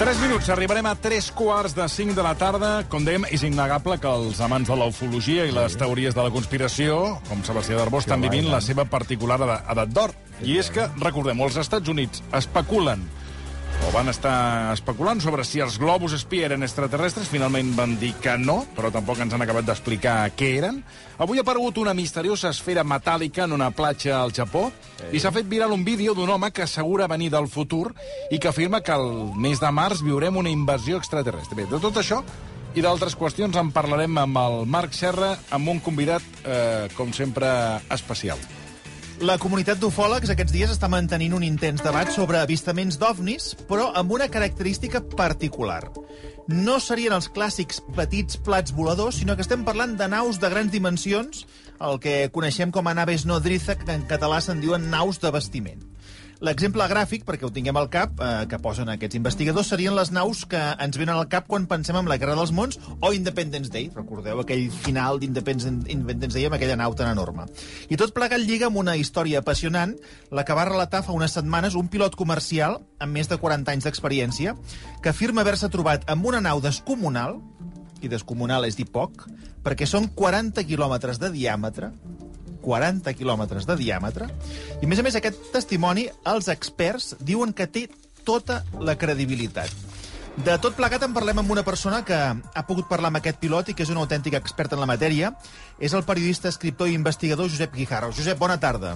3 minuts, arribarem a 3 quarts de 5 de la tarda. Com dèiem, és innegable que els amants de la ufologia i les teories de la conspiració, com Sebastià Darbó, estan vivint la seva particular eda- edat d'or. I és que, recordem, els Estats Units especulen o van estar especulant sobre si els globus espia eren extraterrestres. Finalment van dir que no, però tampoc ens han acabat d'explicar què eren. Avui ha aparegut una misteriosa esfera metàl·lica en una platja al Japó i s'ha fet viral un vídeo d'un home que assegura venir del futur i que afirma que el mes de març viurem una invasió extraterrestre. Bé, de tot això i d'altres qüestions en parlarem amb el Marc Serra, amb un convidat, eh, com sempre, especial. La comunitat d'ufòlegs aquests dies està mantenint un intens debat sobre avistaments d'ovnis, però amb una característica particular. No serien els clàssics petits plats voladors, sinó que estem parlant de naus de grans dimensions, el que coneixem com a naves nodriza, que en català se'n diuen naus de bastiment. L'exemple gràfic, perquè ho tinguem al cap, eh, que posen aquests investigadors, serien les naus que ens venen al cap quan pensem en la Guerra dels Mons o Independence Day. Recordeu aquell final d'Independence Independence Day amb aquella nau tan enorme. I tot plegat lliga amb una història apassionant, la que va relatar fa unes setmanes un pilot comercial amb més de 40 anys d'experiència, que afirma haver-se trobat amb una nau descomunal, i descomunal és dir poc, perquè són 40 quilòmetres de diàmetre, 40 quilòmetres de diàmetre. I, a més a més, aquest testimoni, els experts diuen que té tota la credibilitat. De tot plegat en parlem amb una persona que ha pogut parlar amb aquest pilot i que és un autèntic expert en la matèria. És el periodista, escriptor i investigador Josep Guijarro. Josep, bona tarda.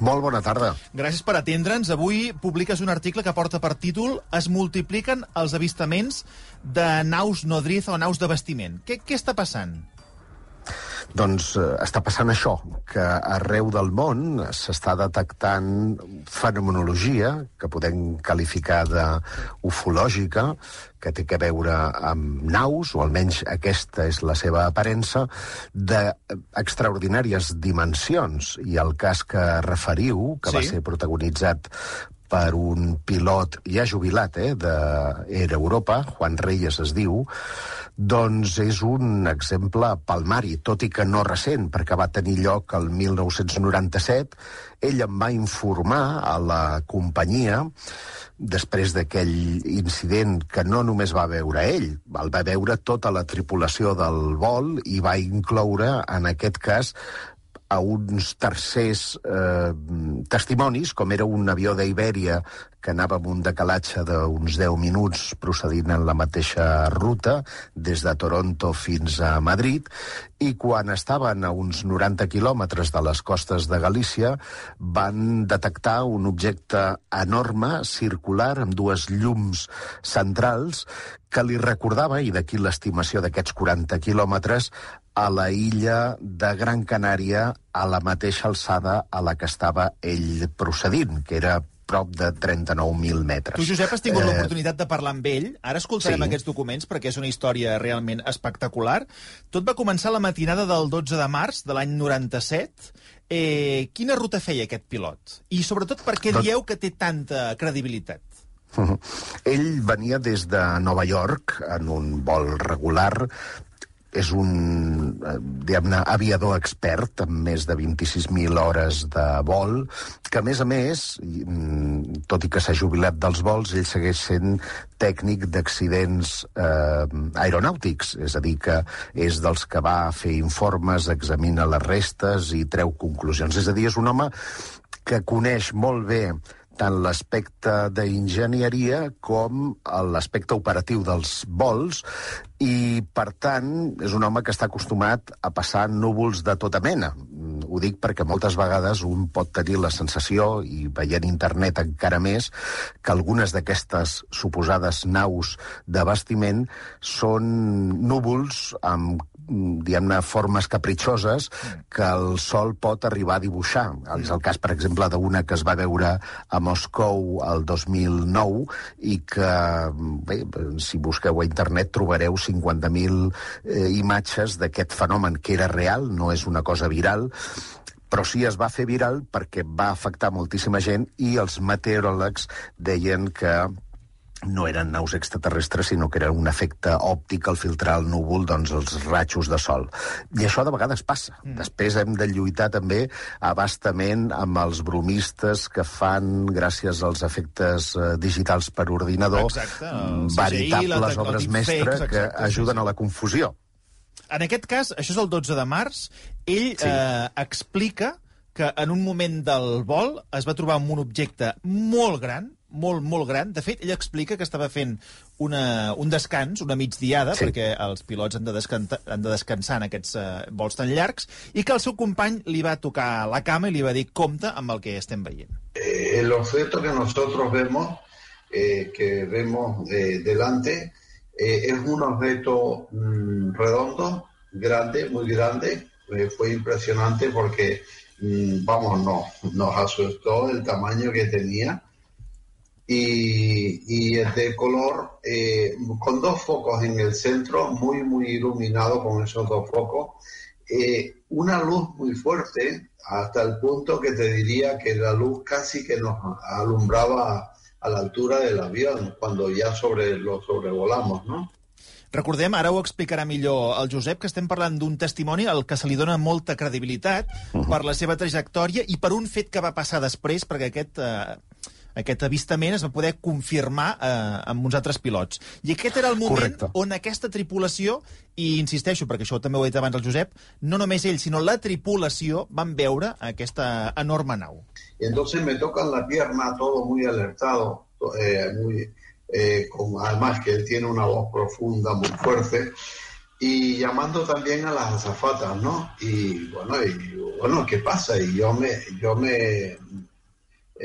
Molt bona tarda. Gràcies per atendre'ns. Avui publiques un article que porta per títol Es multipliquen els avistaments de naus nodriza o naus de bastiment. Què, què està passant? Doncs eh, està passant això, que arreu del món s'està detectant fenomenologia que podem qualificar d'ufològica, que té a veure amb naus, o almenys aquesta és la seva aparença, d'extraordinàries dimensions. I el cas que referiu, que sí. va ser protagonitzat per un pilot ja jubilat eh, d'Air Europa, Juan Reyes es diu, doncs és un exemple palmari, tot i que no recent, perquè va tenir lloc el 1997. Ell em va informar a la companyia després d'aquell incident que no només va veure ell, el va veure tota la tripulació del vol i va incloure, en aquest cas, a uns tercers eh, testimonis, com era un avió d'Ibèria que anava amb un decalatge d'uns 10 minuts procedint en la mateixa ruta, des de Toronto fins a Madrid, i quan estaven a uns 90 quilòmetres de les costes de Galícia, van detectar un objecte enorme, circular, amb dues llums centrals, que li recordava, i d'aquí l'estimació d'aquests 40 quilòmetres, a la illa de Gran Canària a la mateixa alçada a la que estava ell procedint, que era prop de 39.000 metres. Tu, Josep, has tingut eh... l'oportunitat de parlar amb ell. Ara escoltarem Sí. aquests documents perquè és una història realment espectacular. Tot va començar la matinada del 12 de març de l'any 97. Eh, quina ruta feia aquest pilot? I, sobretot, per què Doncs- dieu que té tanta credibilitat? Ell venia des de Nova York en un vol regular és un, eh, diguem-ne, aviador expert amb més de 26.000 hores de vol, que a més a més, mm, tot i que s'ha jubilat dels vols, ell segueix sent tècnic d'accidents eh, aeronàutics, és a dir, que és dels que va fer informes, examina les restes i treu conclusions. És a dir, és un home que coneix molt bé tant l'aspecte d'enginyeria com l'aspecte operatiu dels vols i, per tant, és un home que està acostumat a passar núvols de tota mena. Mm, Ho dic perquè moltes vegades un pot tenir la sensació, i veient internet encara més, que algunes d'aquestes suposades naus d'abastiment són núvols amb mm, diguem-ne, formes capritxoses que el sol pot arribar a dibuixar. És el cas, per exemple, d'una que es va veure a Moscou el 2009 i que, bé, si busqueu a internet trobareu 50.000 eh, imatges d'aquest fenomen que era real, no és una cosa viral, però sí es va fer viral perquè va afectar moltíssima gent i els meteoròlegs deien que no eren naus extraterrestres, sinó que era un efecte òptic al filtrar el núvol doncs, els ratxos de sol. I això de vegades passa. Mm. Després hem de lluitar també abastament amb els bromistes que fan, gràcies als efectes eh, digitals per ordinador, Exacte, CGI, veritables la- obres mestres que exacte, ajuden sí. a la confusió. En aquest cas, això és el 12 de març, ell Sí. eh, explica que en un moment del vol es va trobar amb un objecte molt gran, molt, molt gran. De fet, ell explica que estava fent una, un descans, una migdiada, Sí. perquè els pilots han de, han de descansar en aquests eh, vols tan llargs, i que el seu company li va tocar la cama i li va dir compte amb el que estem veient. Eh, el objeto que nosotros vemos, eh, que vemos eh, delante, eh, es un objeto mm, redondo, grande, muy grande. Eh, fue impresionante porque, mm, vamos, no, nos asustó el tamaño que tenía. Y, y es de color, eh, con dos focos en el centro, muy, muy iluminado con esos dos focos. Eh, una luz muy fuerte, hasta el punto que te diría que la luz casi que nos alumbraba a, la altura del avión cuando ya sobre lo sobrevolamos, ¿no? Recordem, ara ho explicarà millor el Josep, que estem parlant d'un testimoni al que se li dona molta credibilitat per la seva trajectòria i per un fet que va passar després, perquè aquest, eh, aquest avistament es va poder confirmar eh, amb uns altres pilots. I aquest era el moment Correcte. on aquesta tripulació, i insisteixo, perquè això també ho ha dit abans el Josep, no només ell, sinó la tripulació van veure aquesta enorme nau. Y entonces me tocan la pierna todo muy alertado, eh, muy, eh, con, además que él tiene una voz profunda, muy fuerte, y llamando también a las azafatas, ¿no? Y bueno, y, bueno, ¿qué pasa? Y yo me, yo me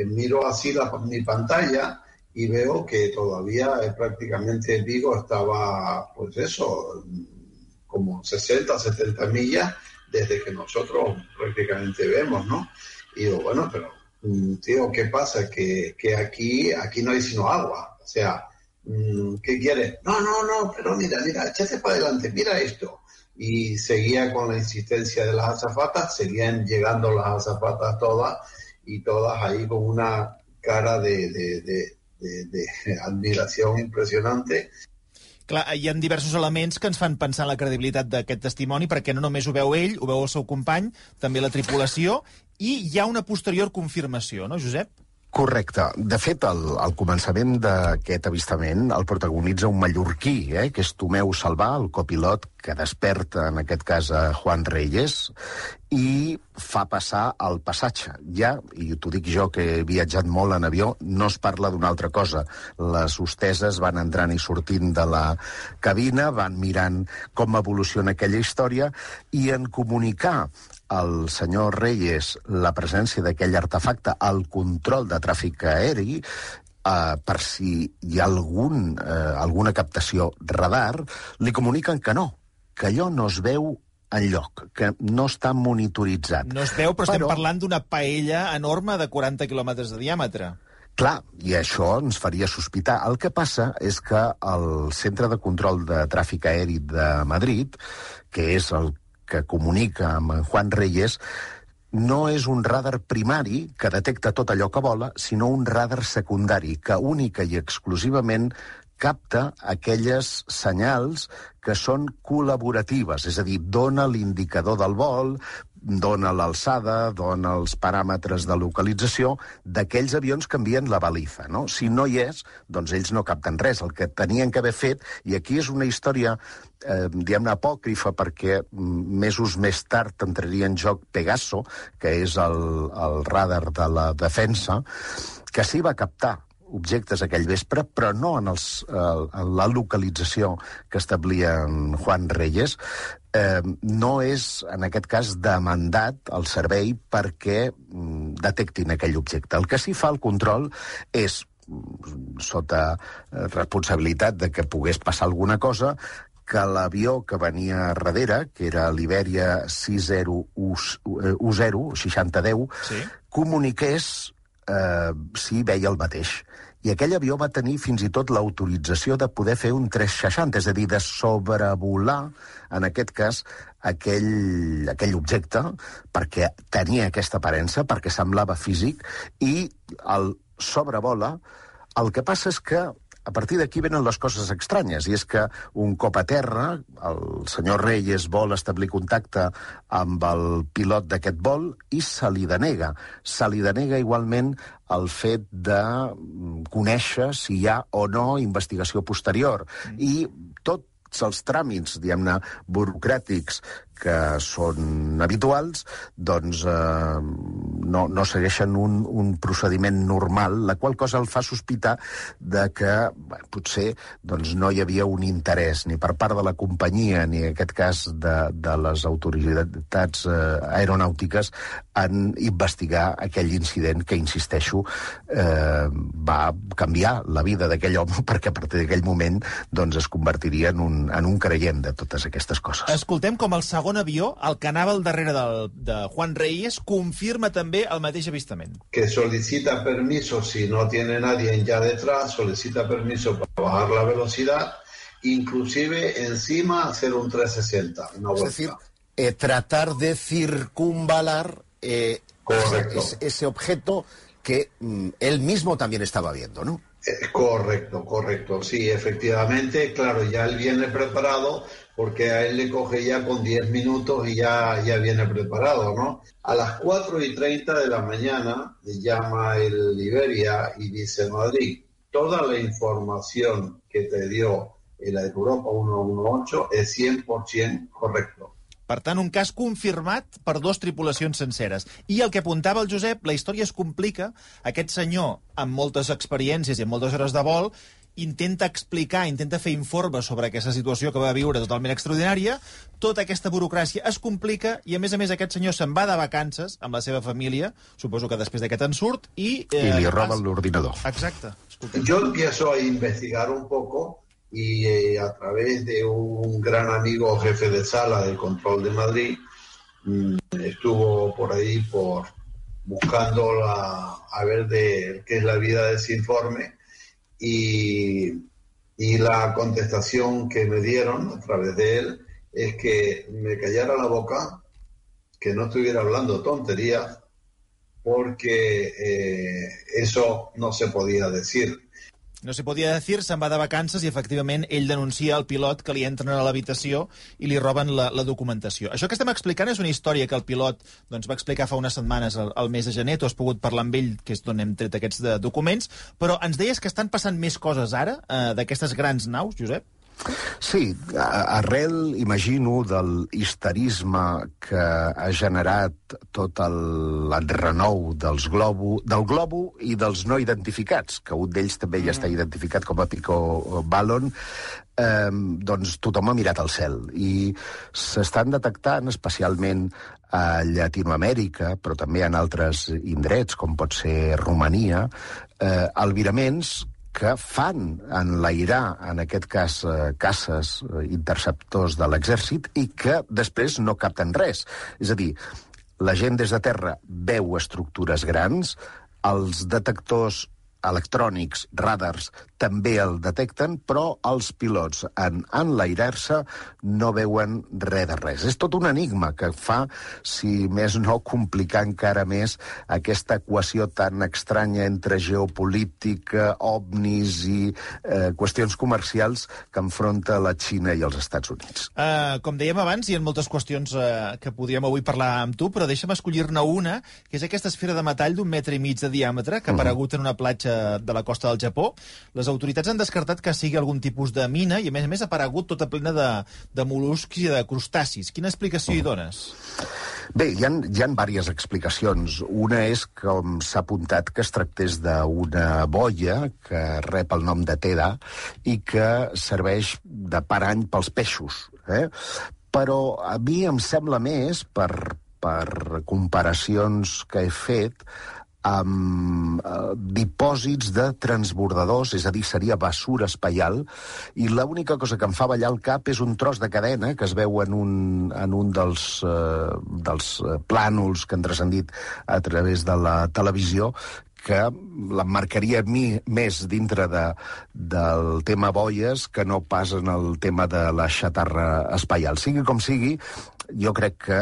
miro así la, mi pantalla y veo que todavía eh, prácticamente Vigo estaba, pues eso, como 60, 70 millas desde que nosotros prácticamente vemos, ¿no? Y digo, bueno, pero, mm, tío, ¿qué pasa? Que, que aquí, aquí no hay sino agua. O sea, mm, ¿qué quieres? No, no, no, pero mira, mira, échate para adelante, mira esto. Y seguía con la insistencia de las azafatas, seguían llegando las azafatas todas y todas ahí con una cara de, de, de- de- de admiración impresionante. Clar, hi ha diversos elements que ens fan pensar en la credibilitat d'aquest testimoni, perquè no només ho veu ell, ho veu el seu company, també la tripulació, i hi ha una posterior confirmació, no, Josep? Correcte. De fet, al, al començament d'aquest avistament el protagonitza un mallorquí, eh, que és Tomeu Salvà, el copilot que desperta, en aquest cas, a Juan Reyes, i fa passar el passatge. Ja, i t'ho dic jo, que he viatjat molt en avió, no es parla d'una altra cosa. Les hosteses van entrant i sortint de la cabina, van mirant com evoluciona aquella història, i en comunicar al senyor Reyes la presència d'aquell artefacte, el control de tràfic aeri, eh, per si hi ha algun, eh, alguna captació radar, li comuniquen que no, que allò no es veu en lloc, que no està monitoritzat. No es veu, però, estem parlant d'una paella enorme de 40 quilòmetres de diàmetre. Clar, i això ens faria sospitar. El que passa és que el Centre de Control de Tràfic Aeri de Madrid, que és el que comunica amb en Juan Reyes, no és un radar primari que detecta tot allò que vola, sinó un radar secundari que única i exclusivament capta aquelles senyals que són col·laboratives, és a dir, dona l'indicador del vol, dona l'alçada, dona els paràmetres de localització d'aquells avions que envien la baliza. No? Si no hi és, doncs ells no capten res. El que tenien que haver fet, i aquí és una història, eh, diguem-ne, apòcrifa, perquè mesos més tard entraria en joc Pegaso, que és el, el radar de la defensa, que sí va captar objectes aquell vespre, però no en, els, eh, en la localització que establia en Juan Reyes, eh, no és, en aquest cas, demandat el servei perquè mm, detectin aquell objecte. El que sí fa el control és mm, sota eh, responsabilitat de que pogués passar alguna cosa, que l'avió que venia darrere, que era l'Iberia 60U0, 6010, Sí. comuniqués eh, si veia el mateix. I aquell avió va tenir fins i tot l'autorització de poder fer un 360, és a dir, de sobrevolar, en aquest cas, aquell, aquell objecte, perquè tenia aquesta aparença, perquè semblava físic, i el sobrevola. El que passa és que a partir d'aquí venen les coses estranyes, i és que un cop a terra, el senyor Reyes vol establir contacte amb el pilot d'aquest vol i se li denega. Se li denega igualment el fet de mm, conèixer si hi ha o no investigació posterior. Mm. I tots els tràmits, diguem-ne, burocràtics que són habituals, doncs eh, no, no segueixen un, un procediment normal, la qual cosa el fa sospitar de que bé, potser doncs, no hi havia un interès ni per part de la companyia ni en aquest cas de, de les autoritats eh, aeronàutiques en investigar aquell incident que, insisteixo, eh, va canviar la vida d'aquell home perquè a partir d'aquell moment doncs, es convertiria en un, en un creient de totes aquestes coses. Escoltem com el segon avió, el que anava al darrere del, de Juan Reyes, confirma també el mateix avistament. que solicita permiso si no tiene nadie ya detrás, solicita permiso para bajar la velocidad, inclusive encima hacer un 360, una Es vuelta. decir, eh, tratar de circunvalar eh, Correcto. ese, ese objeto que mm, él mismo también estaba viendo, ¿no? Eh, Correcto, correcto. Sí, efectivamente, claro, ya él viene preparado porque a él le coge ya con 10 minutos y ya, ya viene preparado, ¿no? A las 4 y 30 de la mañana llama el Iberia y dice Madrid, toda la información que te dio el Europa 118 es 100% correcto. Per tant, un cas confirmat per dos tripulacions senceres. I el que apuntava el Josep, la història es complica. Aquest senyor, amb moltes experiències i amb moltes hores de vol, intenta explicar, intenta fer informes sobre aquesta situació que va viure totalment extraordinària, tota aquesta burocràcia es complica i, a més a més, aquest senyor se'n va de vacances amb la seva família, suposo que després d'aquest ensurt, i... I li pas- roben l'ordinador. Exacte. Escolta. Yo empiezo a investigar un poco y eh, a través de un gran amigo jefe de sala del control de Madrid, mm, estuvo por ahí por buscando la, a ver de qué es la vida de ese informe y, y la contestación que me dieron a través de él es que me callara la boca, que no estuviera hablando tonterías, porque eh, eso no se podía decir. No se podia decir, se'n va de vacances i, efectivament, ell denuncia el pilot que li entren a l'habitació i li roben la, la documentació. Això que estem explicant és una història que el pilot doncs, va explicar fa unes setmanes al, al mes de gener. Tu has pogut parlar amb ell, que és d'on hem tret aquests de, documents, però ens deies que estan passant més coses ara eh, d'aquestes grans naus, Josep? Sí, arrel, imagino, del histerisme que ha generat tot el renou dels globo, del globo i dels no identificats, que un d'ells també ja està identificat com a Pico Ballon, eh, doncs tothom ha mirat al cel. I s'estan detectant, especialment a Llatinoamèrica, però també en altres indrets, com pot ser Romania, eh, albiraments que fan enlairar, en aquest cas, eh, caces eh, interceptors de l'exèrcit i que després no capten res. És a dir, la gent des de terra veu estructures grans, els detectors electrònics, radars, també el detecten, però els pilots, en enlairar-se, no veuen res de res. És tot un enigma que fa, si més no, complicar encara més aquesta equació tan estranya entre geopolítica, ovnis i eh, qüestions comercials que enfronta la Xina i els Estats Units. Uh, com dèiem abans, hi ha moltes qüestions uh, que podríem avui parlar amb tu, però deixa'm escollir-ne una, que és aquesta esfera de metall d'un metre i mig de diàmetre que ha aparegut en una platja de la costa del Japó. Les autoritats han descartat que sigui algun tipus de mina i, a més a més, ha aparegut tota plena de, de mol·luscs i de crustacis. Quina explicació hi dones? Bé, hi ha, hi ha diverses explicacions. Una és, com s'ha apuntat, que es tractés d'una boia que rep el nom de Teda i que serveix de parany pels peixos. Eh? Però a mi em sembla més, per, per comparacions que he fet, amb eh, dipòsits de transbordadors, és a dir, seria basura espaial, i l'única cosa que em fa ballar el cap és un tros de cadena que es veu en un, en un dels, eh, dels eh, plànols que han transcendit a través de la televisió, que l'emmarcaria mi, més dintre de, del tema boies que no pas en el tema de la xatarra espaial. Sigui com sigui, jo crec que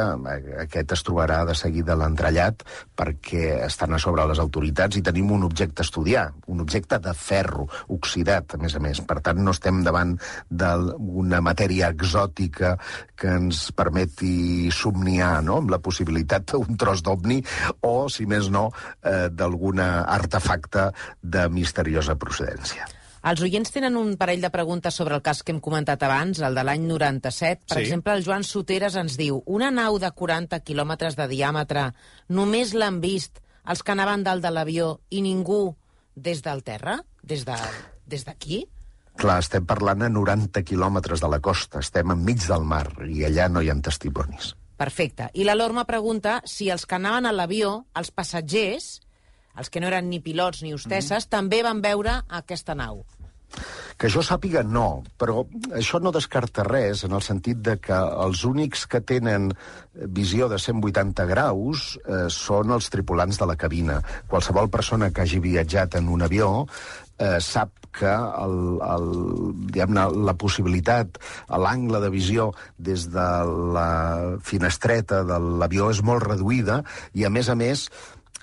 aquest es trobarà de seguida l'entrellat perquè estan a sobre les autoritats i tenim un objecte a estudiar, un objecte de ferro, oxidat, a més a més. Per tant, no estem davant d'una matèria exòtica que ens permeti somniar no? amb la possibilitat d'un tros d'ovni o, si més no, eh, d'alguna artefacte de misteriosa procedència. Els oients tenen un parell de preguntes sobre el cas que hem comentat abans, el de l'any 97. Per Sí. exemple, el Joan Soteres ens diu una nau de 40 quilòmetres de diàmetre només l'han vist els que anaven dalt de l'avió i ningú des del terra? Des de des d'aquí? Clar, estem parlant a 90 quilòmetres de la costa, estem enmig del mar i allà no hi ha testimonis. Perfecte. I la Lorma pregunta si els que anaven a l'avió, els passatgers, els que no eren ni pilots ni hostesses, Mhm. també van veure aquesta nau. Que jo sàpiga, no, però això no descarta res en el sentit de que els únics que tenen visió de 180 graus eh, són els tripulants de la cabina. Qualsevol persona que hagi viatjat en un avió eh, sap que el, el, la possibilitat, l'angle de visió des de la finestreta de l'avió és molt reduïda i, a més a més,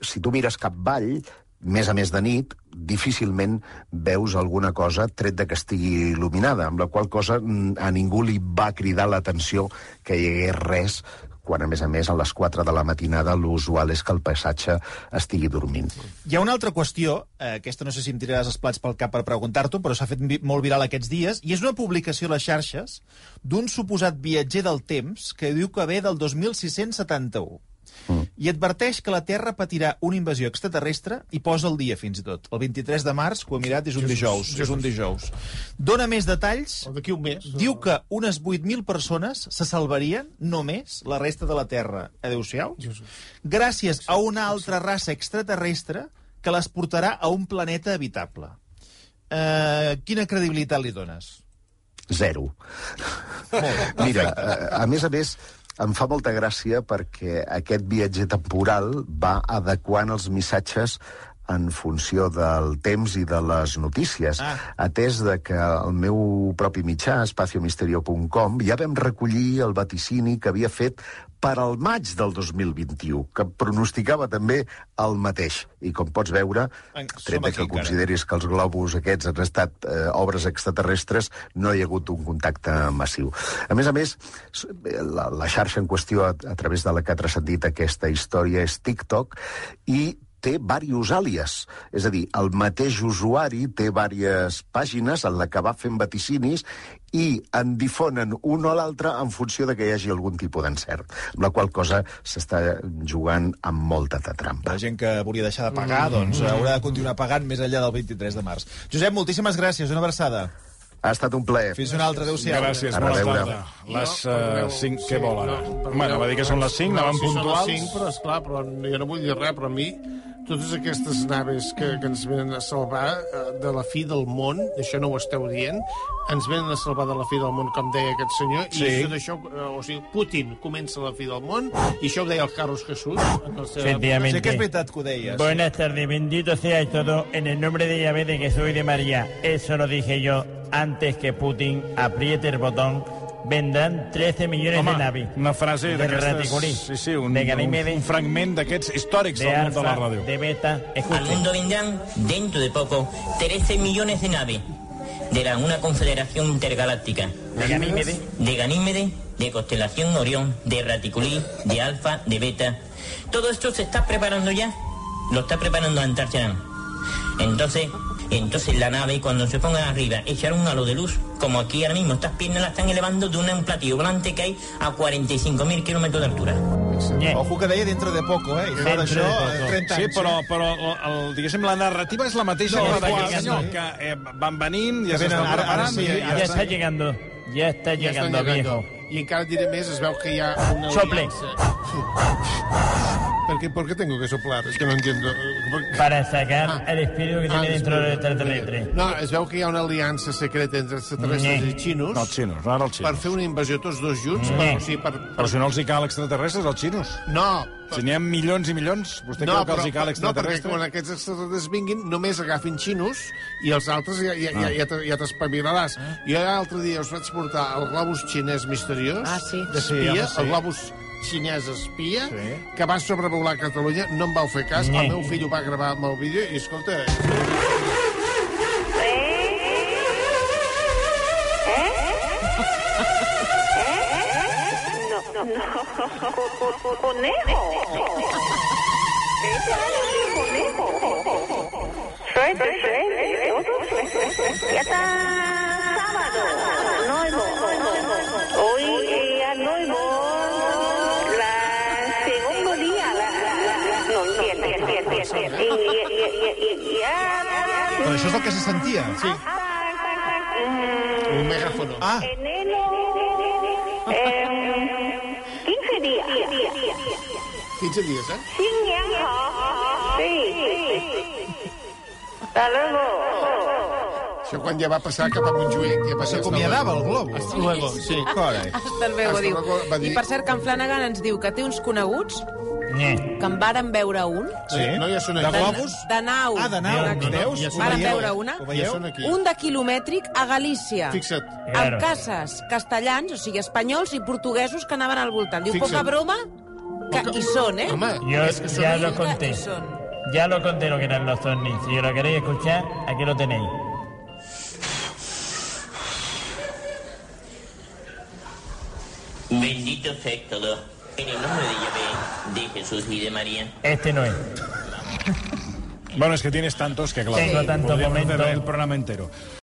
si tu mires cap vall, més a més de nit, difícilment veus alguna cosa tret de que estigui il·luminada, amb la qual cosa mm, a ningú li va cridar l'atenció que hi hagués res quan, a més a més, a les 4 de la matinada l'usual és que el paisatge estigui dormint. Hi ha una altra qüestió, eh, aquesta no sé si em tiraràs els plats pel cap per preguntar-t'ho, però s'ha fet vi molt viral aquests dies, i és una publicació a les xarxes d'un suposat viatger del temps que diu que ve del 2671. Mm. I adverteix que la Terra patirà una invasió extraterrestre i posa el dia, fins i tot. El 23 de març, que ho he mirat, és un dijous. És un dijous. Dona més detalls. D'aquí un mes. Diu que unes 8.000 persones se salvarien, només, la resta de la Terra. Adéu-siau. Gràcies a una altra raça extraterrestre que les portarà a un planeta habitable. Uh, quina credibilitat li dones? Zero. Mira, eh, a més a més, em fa molta gràcia perquè aquest viatger temporal va adequant els missatges en funció del temps i de les notícies. Ah. Atès de que el meu propi mitjà, espaciomisterio.com, ja vam recollir el vaticini que havia fet per al maig del 2021, que pronosticava també el mateix. I com pots veure, En- tret que encara. consideris que els globus aquests han estat eh, obres extraterrestres, no hi ha hagut un contacte massiu. A més a més, la, la xarxa en qüestió, a, a través de la que ha transcendit aquesta història, és TikTok, i té diversos àlies. És a dir, el mateix usuari té diverses pàgines en la que va fent vaticinis i en difonen un o l'altre en funció de que hi hagi algun tipus d'encert. Amb la qual cosa s'està jugant amb molta de trampa. La gent que volia deixar de pagar, doncs haurà de continuar pagant més enllà del 23 de març. Josep, moltíssimes gràcies, una abraçada. Ha estat un plaer. Fins una altra, adéu-siau. Gràcies, bona tarda. Les Jo, perdoneu, 5, sí, què vol ara? no, bueno, va dir que són les 5, anaven sí, puntuals. Són les 5, però esclar, però jo no vull dir res, però a mi totes aquestes naves que, que ens venen a salvar eh, de la fi del món, això no ho esteu dient, ens venen a salvar de la fi del món, com deia aquest senyor, Sí. i tot això, eh, o sigui, Putin comença la fi del món, i això ho deia el Carlos Jesús. Seva Sí Efectivamente. que és veritat que ho deies. Buenas tardes, bendito seáis todos en el nombre de Yahvé, de Jesús y de María. Eso lo dije yo antes que Putin apriete el botón. Vendrán 13 millones de navis. una frase de d'aquestes... raticulí, Sí, sí, un, de un, Ganímedes, un fragment d'aquests històrics de del món de la ràdio. de beta. Al Escuchen. mundo vendrán, dentro de poco, 13 millones de naves de la, una confederación intergaláctica. De Ganímedes. De Ganímedes, de Constelación Orión, de Raticulí, de Alfa, de Beta. Todo esto se está preparando ya. Lo está preparando Antarcharán. Entonces, entonces la nave, cuando se ponga arriba, echar un halo de luz, como aquí ahora mismo, estas piernas las están elevando de un platillo volante que hay a 45.000 kilómetros de altura. Yeah. Ojo que deia dentro de poco, eh? I Dentro d'això de poco. eh, 30 Sí, anys. però, eh? però el, diguéssim, la narrativa és la mateixa No, que senyor, sí. que eh, van venint, ja Que ara- preparant... ara sí, i ja Ya ja está llegando. Ya está Ja llegando, estan viejo. llegando. I encara diré més, es veu que hi ha una Sople. aliança... ¿Por qué, ¿Por qué tengo que soplar? Es que no entiendo. ¿Por- Para sacar Ah. el espíritu que tiene Ah, dentro del extraterrestre. No, es veu que hi ha una aliança secreta entre extraterrestres Nee. i xinos No, els xinos, no ara els per xinos. fer una invasió tots dos junts. Nee. Per, o sigui, per, Però si no els hi cal extraterrestres, els xinos. No, Si n'hi ha milions i milions, vostè no, creu que però, els hi cal no, perquè extraterrestres? quan aquests extraterrestres vinguin només agafin xinos i els altres ja, ja, ja, ja, te- ja t'espavilaràs. Jo l'altre dia us vaig portar el globus xinès misteriós Ah, sí. d'espia, Sí, home, sí. el globus xinès espia, Sí. que va sobrevolar Catalunya, no em vau fer cas, Nee. el meu fill ho va gravar amb el vídeo i, escolta, No, no, no. Conejo. Conejo. Suerte, suerte. Ya está Però això és el que se sentia. Sí. un megàfono. Ah, Enero. Eh, 15 días. 15 dies, eh? 新年好。Sí, sí. Hasta luego. Això quan ja va passar cap a Montjuïc. Ja va ser s'acomiadava el globo. Hasta luego, sí. Carai. Hasta luego, Hasta diu. luego, va dir- I per cert, que en Flanagan ens diu que té uns coneguts Nye. que en varen veure un, Sí. No, ja són De aquí. globus? de nau. Ah, de nau. de- No, no, ja Varen veure una? Ho Ja veieu? són aquí. Un de quilomètric a Galícia. Fixa't. Amb cases castellans, o sigui, espanyols i portuguesos que anaven al voltant. Diu, Fixa't. poca broma, que hi són, eh? Home, Yo és que ya lo conté. Ya lo conté lo que eran los ovnis. Si lo queréis escuchar, aquí lo tenéis. Bendito sea todo. En el nombre de Yahvé, de Jesús y de María. Este no es. Bueno, es que tienes tantos que, claro, Tengo tantos podríamos hacer momentos. el programa entero.